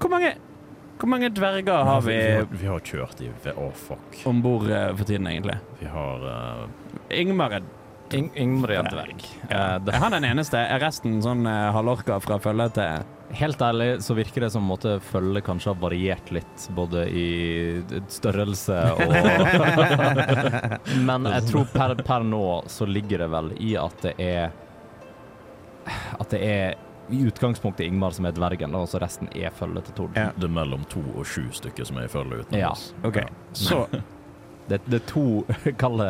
Hvor mange, hvor mange dverger har vi vi, har, vi har kjørt i Å, oh, fuck. om bord uh, for tiden, egentlig? Vi har uh, Ingmar er Ing Ingmar er Ja. Uh, han Er den eneste? Er resten sånn uh, halvorka fra følge til helt ærlig så virker det som måte følget kanskje har variert litt, både i størrelse og (laughs) Men jeg tror per, per nå så ligger det vel i at det er At det er i utgangspunktet Ingmar som er dvergen, og så resten er følget til Tord. Ja. det er mellom to og sju stykker som er i følge utenom Ja, oss. OK, så (laughs) Det, det er to (laughs) kalde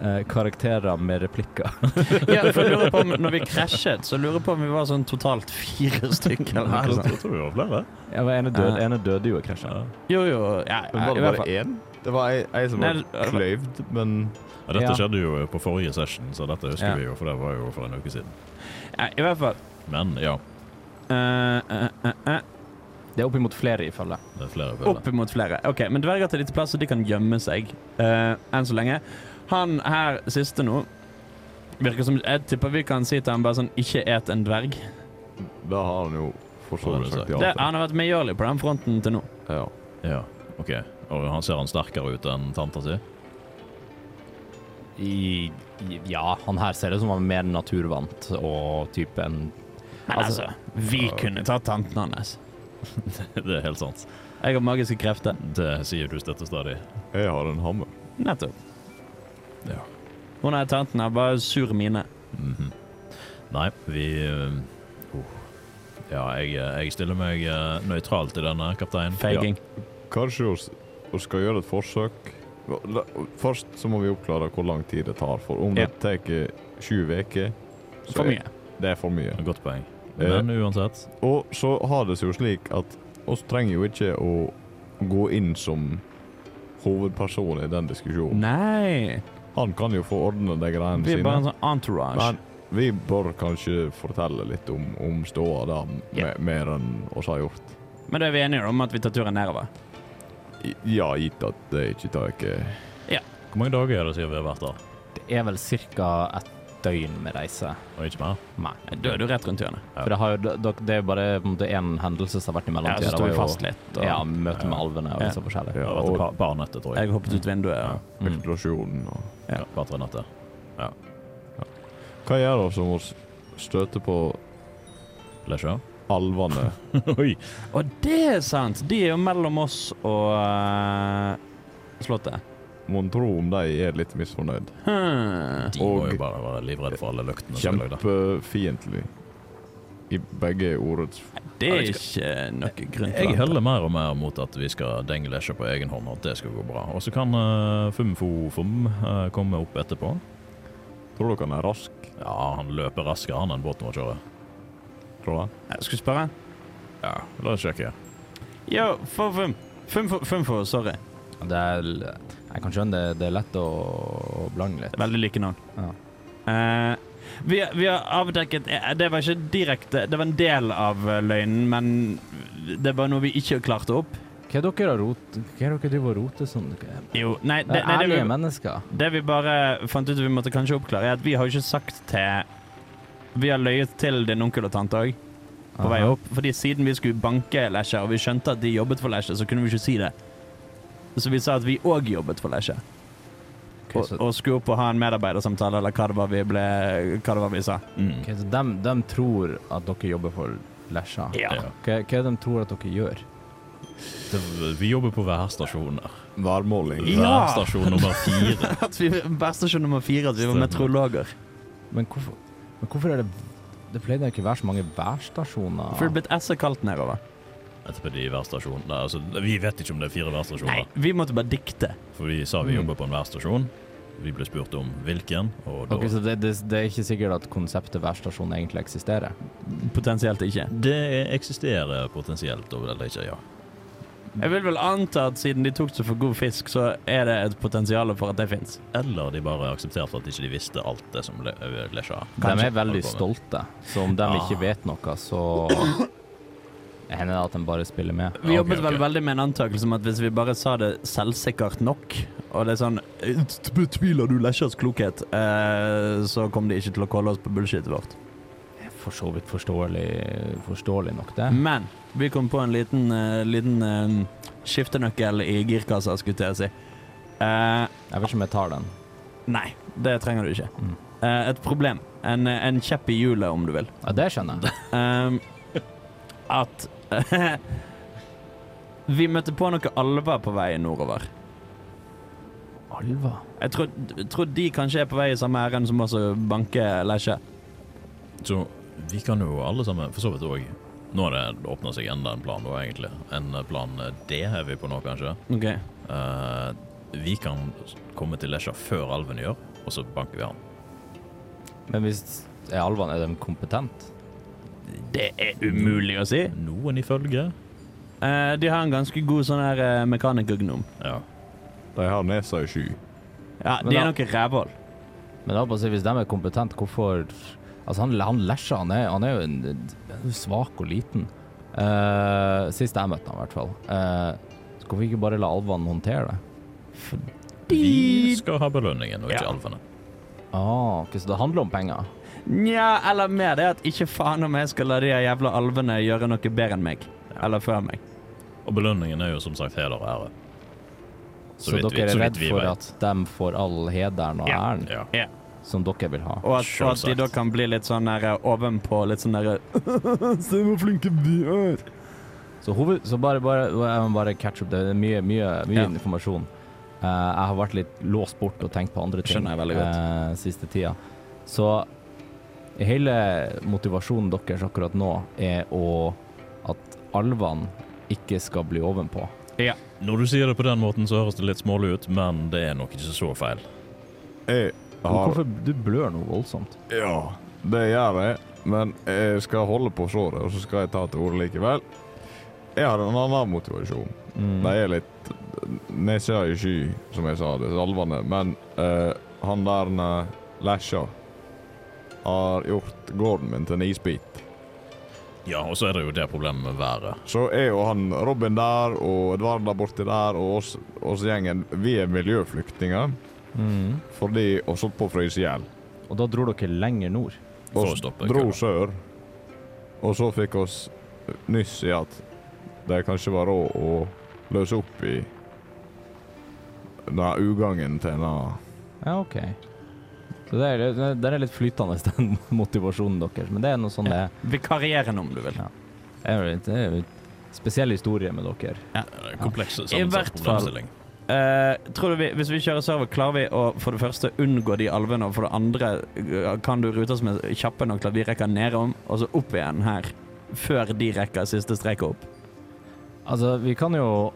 eh, karakterer med replikker. (laughs) Ja, for jeg lurer på om Når vi krasjet, så lurer jeg på om vi var sånn totalt fire stykker. Eller Nei, noe jeg tror vi var flere. Ja, men ene, død, Eh. ene døde jo i krasjet. Jo, jo. Ja, Men var i det hvert bare én? Det var ei, ei som Nei, var det- kløyvd, men Ja, dette Ja. skjedde jo på forrige session, så dette husker Ja. vi jo, for det var jo for en uke siden. Ja, I hvert fall. Men ja, Eh, eh, eh, eh. Det er oppimot flere i følget. det er flere følge. Opp imot flere. Ok, Men dverger til lite plass, så de kan gjemme seg eh, enn så lenge. Han her siste nå virker som Jeg tipper vi kan si til han bare sånn Ikke et en dverg. da har han jo for så vidt sagt ja Det, til. han har vært medgjørlig på den fronten til nå. Ja. Ja, ok. Og han ser han sterkere ut enn tanta si? I, ja, han her ser ut som han er mer naturvant og type en Men altså, vi kunne tatt tanten hans. (laughs) det er helt sant. Jeg har magiske krefter. Det sier du støtte stadig. Jeg har en hammer. Nettopp. Ja. Hun er tanten har bare sur mine. Mhm. Nei, vi eh, oh. Ja, jeg, jeg stiller meg uh, nøytral til denne, kaptein. Feiging. Kanskje vi vi skal gjøre et forsøk. Først så må vi oppklare hvor lang tid det tar. For om Ja. det tar sju uker. så For mye. Det er for mye. Godt poeng. Eh. Men uansett Og så har det seg jo slik at oss trenger jo ikke å gå inn som hovedperson i den diskusjonen. Nei. Han kan jo få ordne de greiene sine. Vi er bare en sånn entourage. Men vi bør kanskje fortelle litt om, om ståa der, yeah. me- mer enn oss har gjort. Men da er vi enige om at vi tar turen nedover. I- Ja, gitt at det ikke tar ikke Ja. Hvor mange dager er det siden vi har vært der? Det er vel ca. et døgn med reise. Og ikke mer? Nei. Da er du rett rundt hjørnet. Ja. For det, har jo, det, det er bare en én hendelse som har vært i Ja, mellomtida. så sto står vi fast litt. Og Ja, møte med Ja. alvene og Ja. litt så forskjellig. Ja, og- et par, par netter, tror jeg. jeg hoppet ut vinduet. Ja. Mm. eksplosjon og Ja. Par tre netter. Hva gjør oss som må støter på Lesja? alvene? (laughs) Oi! og det er sant! De er jo mellom oss og uh, Slottet. Mon tro om de er litt misfornøyd. Hmm. De må Og- jo bare være livredde for alle løktene. Kjempefiendtlig. I begge ordets Det er ikke noe grunn til Jeg heller mer og mer mot at vi skal denge Lesja på egen hånd, og at det skal gå bra. Og så kan uh, Fumfo-Fum uh, komme opp etterpå. Tror dere han er rask? Ja, han løper raskere han enn båten vår kjører. Tror du Jeg Skal vi spørre? Ja, la oss sjekke. Yo, Fumfo. Fumfo, Fum Fum, fum, fum sorry. Det er, jeg kan skjønne det, det er lett å, å blande litt. Veldig like navn. Ja. Eh, vi, vi har avdekket eh, Det var ikke direkte Det var en del av eh, løgnen, men det var noe vi ikke klarte opp. Hva er dere rot, hva er dere driver og roter sånn? Jo, nei, Det det, er det, ærlige vi, mennesker. det vi bare fant ut vi måtte kanskje oppklare, er at vi har ikke sagt til Vi har løyet til din onkel og tante òg, på vei opp. Fordi siden vi skulle banke Lesja, og vi skjønte at de jobbet for Lesja, så kunne vi ikke si det. Så vi sa at vi òg jobbet for Lesje. Okay, Og, og skulle opp og ha en medarbeidersamtale, eller hva det var vi, ble, hva det var vi sa. Mm. ok, så de, de, tror at dere jobber for Lesja. Ja. Okay, Hva, er det de tror at dere gjør? Det, vi jobber på værstasjoner. Værmåling. Ja. Værstasjon nummer fire. (laughs) At vi Værstasjon nummer fire, at vi var meteorologer. Men hvorfor, men hvorfor er det Det pleide ikke å være så mange værstasjoner. For det er blitt esse kaldt nedover. Etterpå de værstasjonene. Altså, vi vet ikke om det er fire værstasjoner. Nei, vi måtte bare dikte. For vi sa vi Mm. jobber på en værstasjon. Vi ble spurt om hvilken, og da Ok, så det, det, det er ikke sikkert at konseptet værstasjon egentlig eksisterer? Potensielt ikke. Det eksisterer potensielt, eller ikke, ja. Jeg vil vel anta at siden de tok seg for god fisk, så er det et potensial for at det fins. Eller de bare aksepterte at de ikke visste alt det som Le Lesja De er veldig stolte, så om de Ah. ikke vet noe, så hender det at de bare spiller med. Vi okay, jobbet vel ok. veldig med en antakelse om at hvis vi bare sa det selvsikkert nok, og det er sånn «Eh, Betviler du Lesjas klokhet? Eh, så kom de ikke til å calle oss på bullshitet vårt. For så vidt forståelig, forståelig nok, det. Men vi kom på en liten, uh, liten uh, skiftenøkkel i girkassa, skulle jeg si. Uh, Jeg vet ikke om jeg tar den. nei, det trenger du ikke. Mm. Eh, et problem. En, en kjepp i hjulet, om du vil. Ja, det skjønner jeg. Ehm, at (laughs) Vi møtte på noen alver på vei nordover. Alva. Jeg tror, tror de kanskje er på vei i samme ærend som oss banker banke Lesje. Så vi kan jo alle sammen, for så vidt òg Nå har det åpna seg enda en plan, da, egentlig. En plan D er vi på nå, kanskje. Ok. Uh, vi kan komme til Lesja før alven gjør, og så banker vi han. Men hvis er alvene er de kompetent? Det er umulig å si. Noen ifølge. Eh, de har en ganske god sånn her eh, mekanikergnom. Ja. De har nesa i sky. Ja, Men de er da- noen rævhold. Men da bare si, hvis de er kompetente, hvorfor Altså, han, han Lesja, han er, han er jo en, en svak og liten. Eh, sist jeg møtte han, i hvert fall. Uh, skal vi ikke bare la alvene håndtere det? Vi skal ha belønningen, og ikke Ja. alvene. Ah, ok, så det handler om penger? Nja, eller mer det at ikke faen om jeg skal la de jævla alvene gjøre noe bedre enn meg. Eller før meg. Og belønningen er jo som sagt heder og ære. Så, vidt dere er så redd for at de får all hederen og Ja. æren Ja. som dere vil ha? Og at, og at de da kan bli litt sånn der eh, ovenpå, litt sånn derre (laughs) Se hvor flinke vi er. Så, hoved, så bare, bare, jeg må bare catch up. Det er mye, mye, mye Ja. informasjon. Uh, jeg har vært litt låst bort og tenkt på andre ting Skjønner jeg veldig godt. eh, siste tida. Så hele motivasjonen deres akkurat nå er å at alvene ikke skal bli ovenpå. Ja. Når du sier det på den måten, så høres det litt smålig ut, men det er nok ikke så feil. Jeg har, Hvorfor du blør noe voldsomt? ja, det gjør jeg. Men jeg skal holde på såret, og så skal jeg ta til orde likevel. Jeg har en annen motivasjon. Mm. De er litt nesa i sky, som jeg sa, disse alvene. Men uh, han der eh, Lesja har gjort gården min til en isbit. Ja, og så er det jo det problemet med været. Så er jo han Robin der, og Edvard der borte der, og oss, oss gjengen, vi er miljøflyktninger Mm. fordi oss holdt på å fryse i hjel. Og da dro dere lenger nord. Og dro sør. Og så fikk oss nyss i at det kanskje var råd å løse opp i den ugangen til denne Ja, OK. Så det er, det er litt flytende, (laughs) den motivasjonen deres. Men det er noe sånn det er. Vikarierende, om du vil. Ja. Det er jo det er jo spesiell historie med dere. Det er en Kompleks sammensatt problemstilling. Uh, tror du vi, Hvis vi kjører server, klarer vi å for det første unngå de alvene, og for det andre eh, kan du rute oss med kjappe nok til at vi rekker nedom, og så opp igjen her, før de rekker siste strek opp? Altså, vi kan jo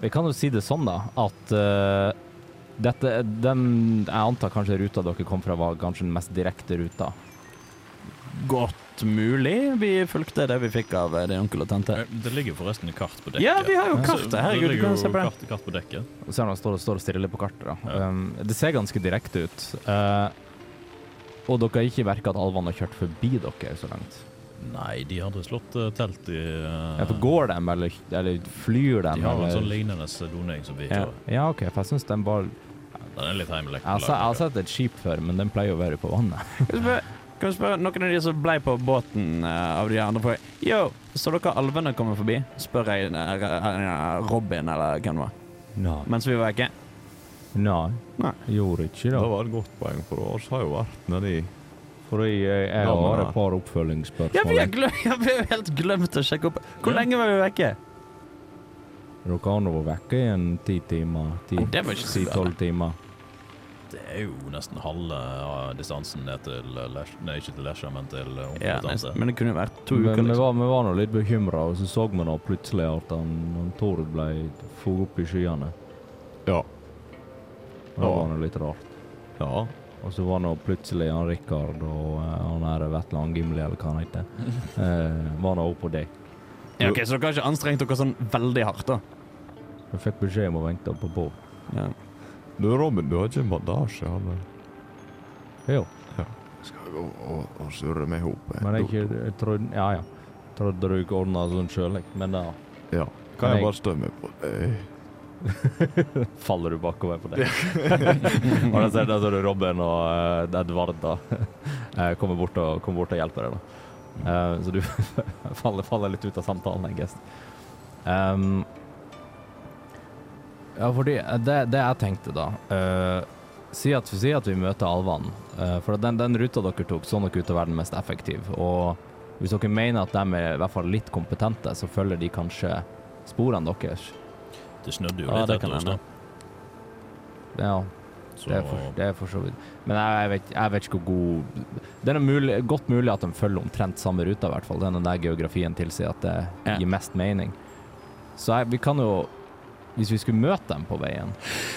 Vi kan jo si det sånn, da, at eh, dette Den Jeg antar kanskje ruta dere kom fra, var kanskje den mest direkte ruta. Godt mulig. Vi fulgte det vi fikk av eh, din onkel og tante. Eh, Det ligger forresten et kart på dekket. Ja, vi har jo kartet. Herregud, du kan se på det. kart, kart på dekket. Og han står, står og stirrer litt på kartet. da. Ja. Um, det ser ganske direkte ut. Uh, og dere har ikke merka at alvene har kjørt forbi dere så langt? Nei, de hadde slått telt i uh, Ja, for Går de, eller, eller flyr de? De har en sånn lignende doning som vi Ja. kjører. Ja, OK, for jeg syns den bare Den er litt heimelig. Jeg har sett et skip før, men den pleier å være på vannet. Kan vi spørre, noen av de som ble på båten uh, av de andre folk Yo, så dere alvene komme forbi? Spør jeg eh, Robin, eller hvem det var. Nei. Mens vi var vekke. Nei. Nei. Gjorde ikke Det det. var et godt poeng, for oss har jo vært nedi For jeg, jeg, jeg har bare et par oppfølgingsspørsmål. Ja, vi har, glem, (laughs) ja, vi har jo helt glemt å sjekke opp. Hvor Ja. lenge var vi vekke? Dere har nå vært vekke i en ti timer. Var ti-tolv timer. Det er jo nesten halve uh, distansen ned til Lesja Nei, ikke til Lesja, men til eh, Ja, men det kunne vært to Men uker, vi liksom. var, vi var nå litt bekymra, og så så vi nå plutselig at han, han Tord ble foget opp i skyene. Ja. Det Ja. var nå litt rart. Ja. Og så var nå plutselig han Rikard og uh, han her Vetle Angimli, eller hva han heter, uh, (laughs) var nå oppe på deg. Ja, ok, Så dere har ikke anstrengt dere sånn veldig hardt, da? Vi fikk beskjed om å vente på båt. Ja. Du, Robin, du har ikke en bandasje? eller? Jo, Skal jeg gå og, og surre meg i hop? jeg? men jeg, ikke- jeg trodde Ja, ja. Trodde du ikke ordna sånn sjøl, jeg. men da Ja. Kan jeg jeg- bare stømme på deg? (laughs) faller du bakover på (laughs) det. og da ser du Robin og uh, Edvard da (laughs) eh, kommer bort og, kommer bort og hjelper deg. da. Eh, så du (laughs) faller, faller litt ut av samtalen, I guess. Um, ja, fordi eh, det, det jeg tenkte da uh, Si at, si at vi møter alvene. Uh, for den, den ruta dere tok, så nok ut til å være den mest effektive. Og hvis dere mener at de er i hvert fall litt kompetente, så følger de kanskje sporene deres. Det snødde jo Ja, litt det kan etter oss, da. Ja, Så Det er, for, det er for så vidt. Men jeg, jeg, vet, jeg vet ikke hvor god Det er mulig, godt mulig at de følger omtrent samme ruta, i hvert fall. Den der geografien tilsier at det Ja. gir mest mening. Så jeg, vi kan jo Hvis vi skulle møte dem på veien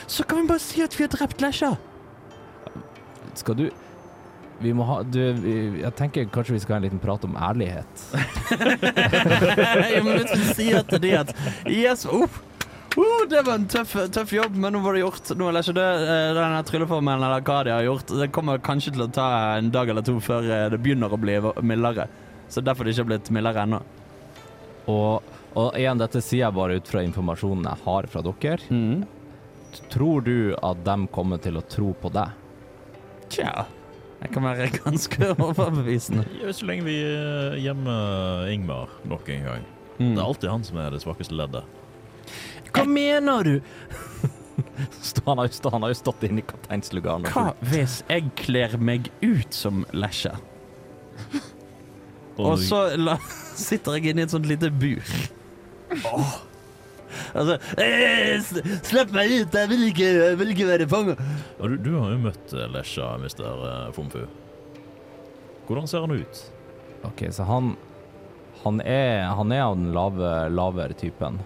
Så kan vi bare si at vi har drept Lesja! Skal du Vi må ha du, Jeg tenker kanskje vi skal ha en liten prat om ærlighet. (laughs) jo, men hvis vi sier til de at Yes, oh, oh, det var en tøff, tøff jobb, men nå var det gjort. Nå er det ikke Eh, Denne trylleformelen eller hva de har gjort, det kommer kanskje til å ta en dag eller to før eh, det begynner å bli mildere. Så derfor det ikke har blitt mildere ennå. Og, og igjen, dette sier jeg bare ut fra informasjonen jeg har fra dere. Mm. Tror du at de kommer til å tro på deg? Tja. Jeg kan være ganske (laughs) overbevisende. Så lenge vi eh, gjemmer Ingmar nok en gang. Mm. Det er alltid han som er det svakeste leddet. Hva mener du? (laughs) Han har jo, stå, han har jo stått inne i kapteinslugaren. Hva hvis jeg kler meg ut som Lesja, og så la, (laughs) sitter jeg inne i et sånt lite bur? Oh. Altså eh, Slipp meg ut, jeg vil ikke, jeg vil ikke være fanget. Ja, du, du har jo møtt eh, Lesja, mister uh, Fomfu. Hvordan ser han ut? Ok, så han Han er, han er av den lave, lavere typen.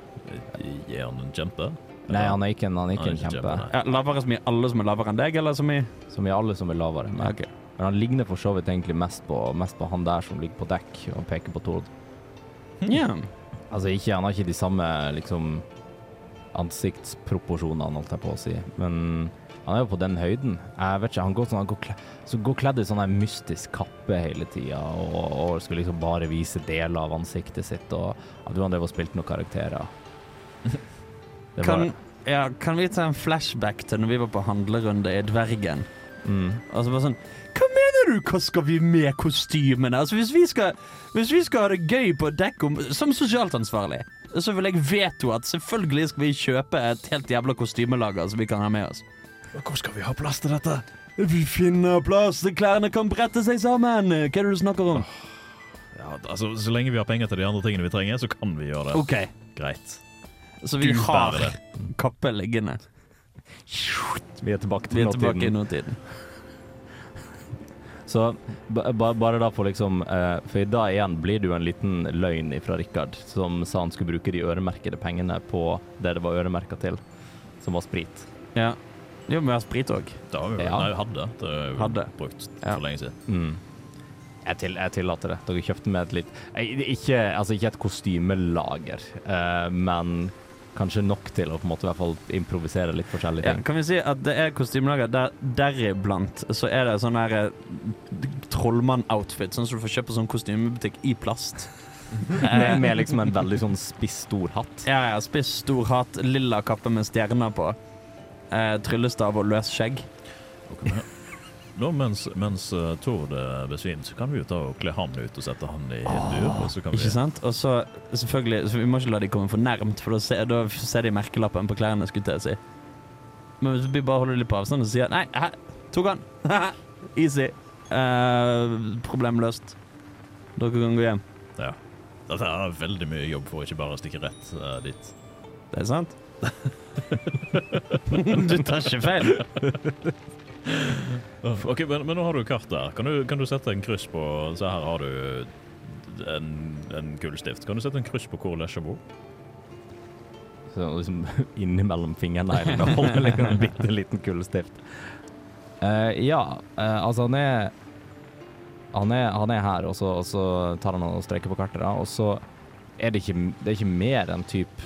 Gir han en kjempe? Nei, han er ikke en, han er ikke Han er en ikke kjempe. kjempe, Ja, lavere som i alle som er lavere enn deg, eller som i Som i alle som er lavere. Men, Ok. men han ligner for så vidt egentlig mest på, mest på han der som ligger på dekk og peker på Tord. Ja. Altså ikke, han har ikke de samme liksom ansiktsproporsjonene, holdt jeg på å si. Men han er jo på den høyden. Jeg vet ikke, han går, sånn, han går, kledd, så går kledd i sånn her mystisk kappe hele tida og, og skulle liksom bare vise deler av ansiktet sitt. Og jeg tror han drev og spilte noen karakterer. Kan, ja, kan vi ta en flashback til når vi var på handlerunde i Dvergen? mm. Altså bare sånn Hva mener du, hva skal vi med kostymene? Altså hvis vi skal, hvis vi skal ha det gøy på dekk om, som sosialt ansvarlig, så vil jeg veto at selvfølgelig skal vi kjøpe et helt jævla kostymelager som vi kan ha med oss. Hvor skal vi ha plass til dette? Vi finner plass, klærne kan brette seg sammen. Hva er det du snakker om? Ja, altså, Så lenge vi har penger til de andre tingene vi trenger, så kan vi gjøre det. OK, Greit. Så vi Du har bærer kappe liggende. Vi er tilbake Vi til er tilbake i nåtiden. Så ba, ba, bare da for liksom eh, For da igjen blir det jo en liten løgn fra Rikard, som sa han skulle bruke de øremerkede pengene på det det var øremerka til, som var sprit. Ja. Jo, men vi har sprit òg. Det har vi jo Ja. Nei, hadde. Det har vi Hadde. brukt Ja. for lenge siden. Mm. Jeg, til, jeg tillater det. Dere kjøpte med et litt eh, Ikke, altså ikke et kostymelager, eh, men kanskje nok til å på en måte i hvert fall improvisere litt forskjellige Ja, ting. kan vi si at det er kostymelager der deriblant så er det sånn her eh, trollmann-outfit, sånn som du får kjøpt på sånn kostymebutikk i plast. (laughs) Med, med liksom en veldig sånn spiss, stor hatt. Ja, ja, spiss, stor hatt, lilla kappe med stjerner på. Eh, tryllestav og løs skjegg. Og Nå, mens, mens uh, Tord besvimer, så kan vi jo ta og kle han ut og sette han i en bur. Og så kan vi Ikke sant? Og så selvfølgelig så Vi må ikke la de komme for nærmt, for da ser, da ser de merkelappen på klærne. skulle jeg si. Men hvis vi bare holder litt på avstand og sier Nei, hæ, tok han! (laughs) Easy. Uh, problemløst. Dere kan gå hjem. Ja. Dette er veldig mye jobb for å ikke bare stikke rett uh, dit. Det er sant? (laughs) du tar ikke feil. (laughs) Ok, men, men nå har du kart der. Kan du, kan du sette en kryss på Se her har du en, en kullstift. Kan du sette en kryss på hvor Lesja bor? Så liksom (laughs) innimellom fingerneglene holder liksom en bitte liten kullstift. Uh, ja, uh, altså han er han er, han er her, og så, og så tar han og streker på kartet, da, og så er det ikke, det er ikke mer enn typ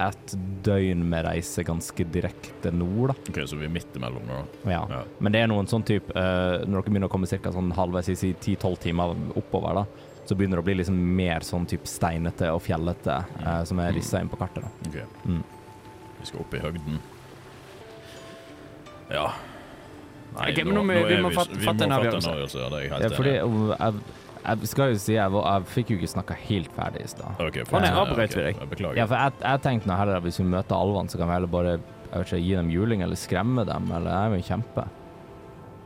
et døgn med reise ganske direkte nord, da. Ok, Så vi er midt imellom nå. Ja. Ja. Men det er noen sånn type uh, Når dere begynner å komme ca. sånn halvveis i si 10-12 timer oppover, da, så begynner det å bli liksom mer sånn type steinete og fjellete, uh, som er rissa inn på kartet. da. Ok. Mm. Vi skal opp i høgden. Ja. Nei, okay, nå, nå er vi vi må s- fatte- vi en avgjørelse. Ja, det er jeg helt Ja, enig i. jeg, jeg skal jo si jeg, var, jeg fikk jo ikke snakka helt ferdig i stad. Ok, Å nei, avbrøt vi deg? Beklager. Ja, for jeg, jeg tenkte nå heller at hvis vi møter alvene, så kan vi heller bare jeg vet ikke, gi dem juling eller skremme dem, eller jeg vil kjempe.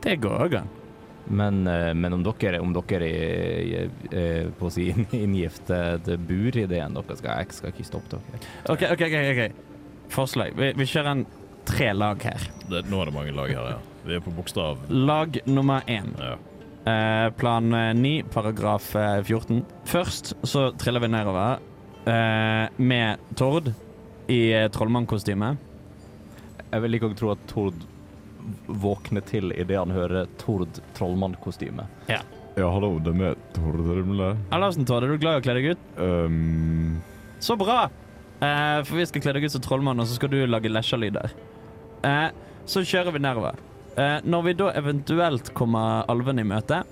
Det går òg an. Men, eh, men om dere, om dere er er på å si (laughs) inngift til til burideen deres, skal jeg skal ikke stoppe dere. OK, OK. ok, ok. Forslag. Vi, vi kjører en tre lag her. Det, nå er det mange lag her, ja. Vi er på bokstav Lag nummer én. ja. Eh, plan eh, 9, paragraf eh, 14. Først så triller vi nedover eh, med Tord i eh, trollmannkostyme. Jeg vil ikke tro at Tord våkner til idet han hører Tord trollmannkostyme. Ja, ja, hallo, det er Tord Rimle. Hallosen, Tord. Er du glad i å kle deg ut? Um, Så bra! Eh, for vi skal kle deg ut som trollmann, og så skal du lage lesja-lyder. Eh, så kjører vi nedover. Eh, når vi da eventuelt kommer alvene i møte,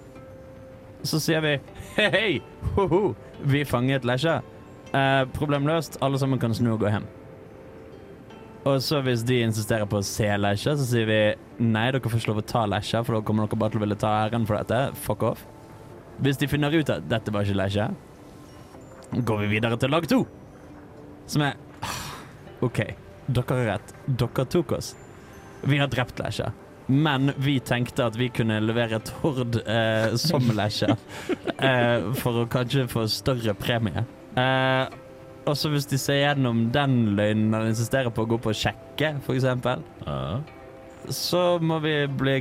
så sier vi hei, hei, ho-ho, vi fanget lesja. Eh, problemløst. alle sammen kan snu og gå hjem. Og så hvis de insisterer på å se lesja, så sier vi nei, dere får ikke lov å ta lesja, for da kommer dere bare til å ville ta æren for dette. Fuck off. Hvis de finner ut at dette var ikke lesja, går vi videre til lag to. Som er OK, dere har rett. Dere tok oss. Vi har drept Lesja. Men vi tenkte at vi kunne levere Tord eh, som (laughs) Lesja. Eh, for å kanskje få større premie. Eh, og så hvis de ser gjennom den løgnen eller insisterer på å gå på å sjekke, f.eks., Ja. så må vi bli,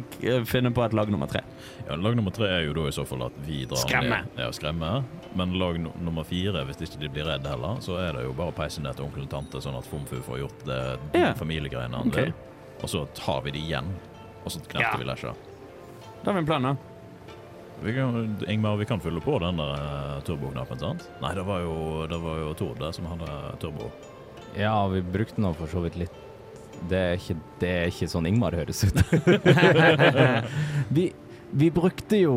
finne på et lag nummer tre. ja, Lag nummer tre er jo da i så fall at vi drar Skremme. ned. Ja, skremme. Men lag no nummer fire, hvis ikke de blir redde heller, så er det jo bare å peise ned til onkel og tante, sånn at Fomfu får gjort det Ja. familiegreiene han okay. vil. Og så tar vi det igjen, og så knepte Ja. vi Lesja. Har vi en plan, da. Vi kan, Ingmar, vi kan fylle på den der eh, turboknappen, sant? Nei, det var jo, det var jo Tord det som hadde turbo. Ja, vi brukte nå for så vidt litt Det er ikke, det er ikke sånn Ingmar høres ut. (laughs) vi, vi brukte jo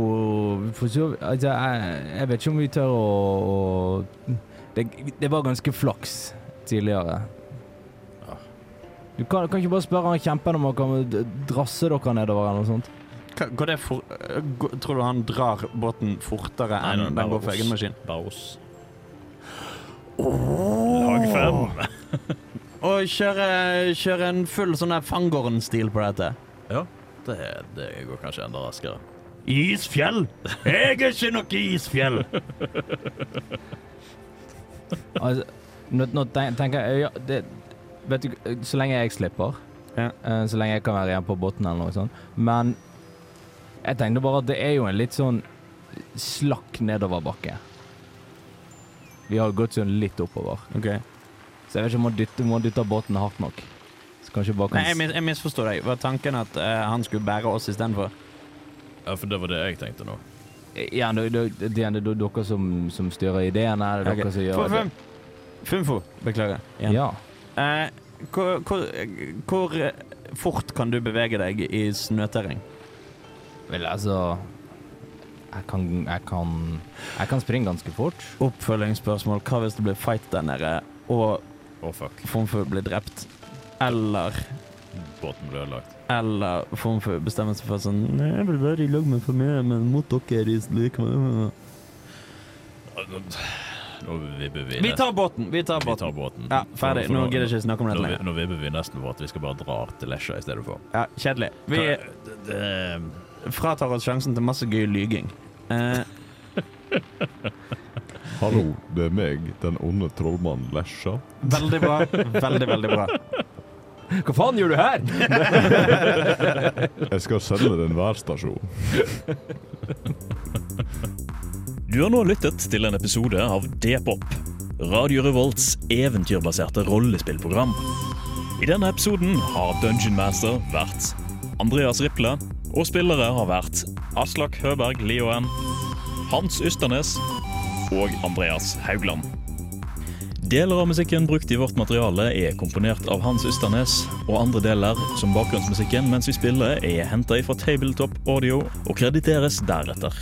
for så vidt altså, jeg, jeg vet ikke om vi tør å, å det, det var ganske flaks tidligere. Du kan, kan ikke bare spørre han kjempen om han kan drasse dere nedover eller noe sånt. Hva- Går det for, går, tror du han drar båten fortere enn nei, den går for egen maskin? Bare oss. Lag fem. (laughs) Og kjøre, kjøre en full sånn der Fangorn-stil på dette. Ja, det, det går kanskje enda raskere. Isfjell! Jeg er ikke noe isfjell! (laughs) Altså, nå, nå tenker jeg ja, det, Vet du, så lenge jeg slipper, Ja. eh, så lenge jeg kan være igjen på båten eller noe sånt Men jeg tenkte bare at det er jo en litt sånn slakk nedoverbakke. Vi har gått sånn litt oppover, Ok. så jeg vet ikke om man dytter, må dytte båten hardt nok. Så kanskje bare kan Nei, jeg, mis jeg misforstår deg. Var tanken at uh, han skulle bære oss istedenfor? Ja, for det var det jeg tenkte nå. Ja, det, det, det, det er dere som, som styrer ideene. Det er dere dere som gjør Fum, det. Fumfo. Beklager. Igjen. Ja. Eh, hvor, hvor, hvor fort kan du bevege deg i snøterreng? Vel, altså jeg kan, jeg kan Jeg kan springe ganske fort. Oppfølgingsspørsmål. Hva hvis det blir fight der nede, og oh, fuck. Fomfu blir drept? Eller Båten blir ødelagt. Eller Fomfu bestemmer seg for sånn Nei, jeg vil være i lag med familien, men mot dere i slik Nå vibber vi Vi tar båten! Vi tar vi båten. tar båten. Ja, ferdig. For- for Nå gidder jeg ikke snakke om dette lenger. nå vibber vi nesten på at vi skal bare dra til Lesja i stedet for. Ja, Kjedelig. Vi det, det, fratar oss sjansen til masse gøy lyging. Eh, (laughs) Hallo, det er meg, den onde trollmannen Lesja. veldig bra. Veldig, veldig bra. Hva faen gjør du her? Jeg skal selge den værstasjon. (laughs) Du har nå lyttet til en episode av D-pop, Radio Revolts eventyrbaserte rollespillprogram. I denne episoden har Dungeon Master vært Andreas Riple, og spillere har vært Aslak Høberg Lioen, Hans Ysternes og Andreas Haugland. Deler av musikken brukt i vårt materiale er komponert av Hans Ysternes, og andre deler, som bakgrunnsmusikken mens vi spiller, er henta fra Tabletop Audio og krediteres deretter.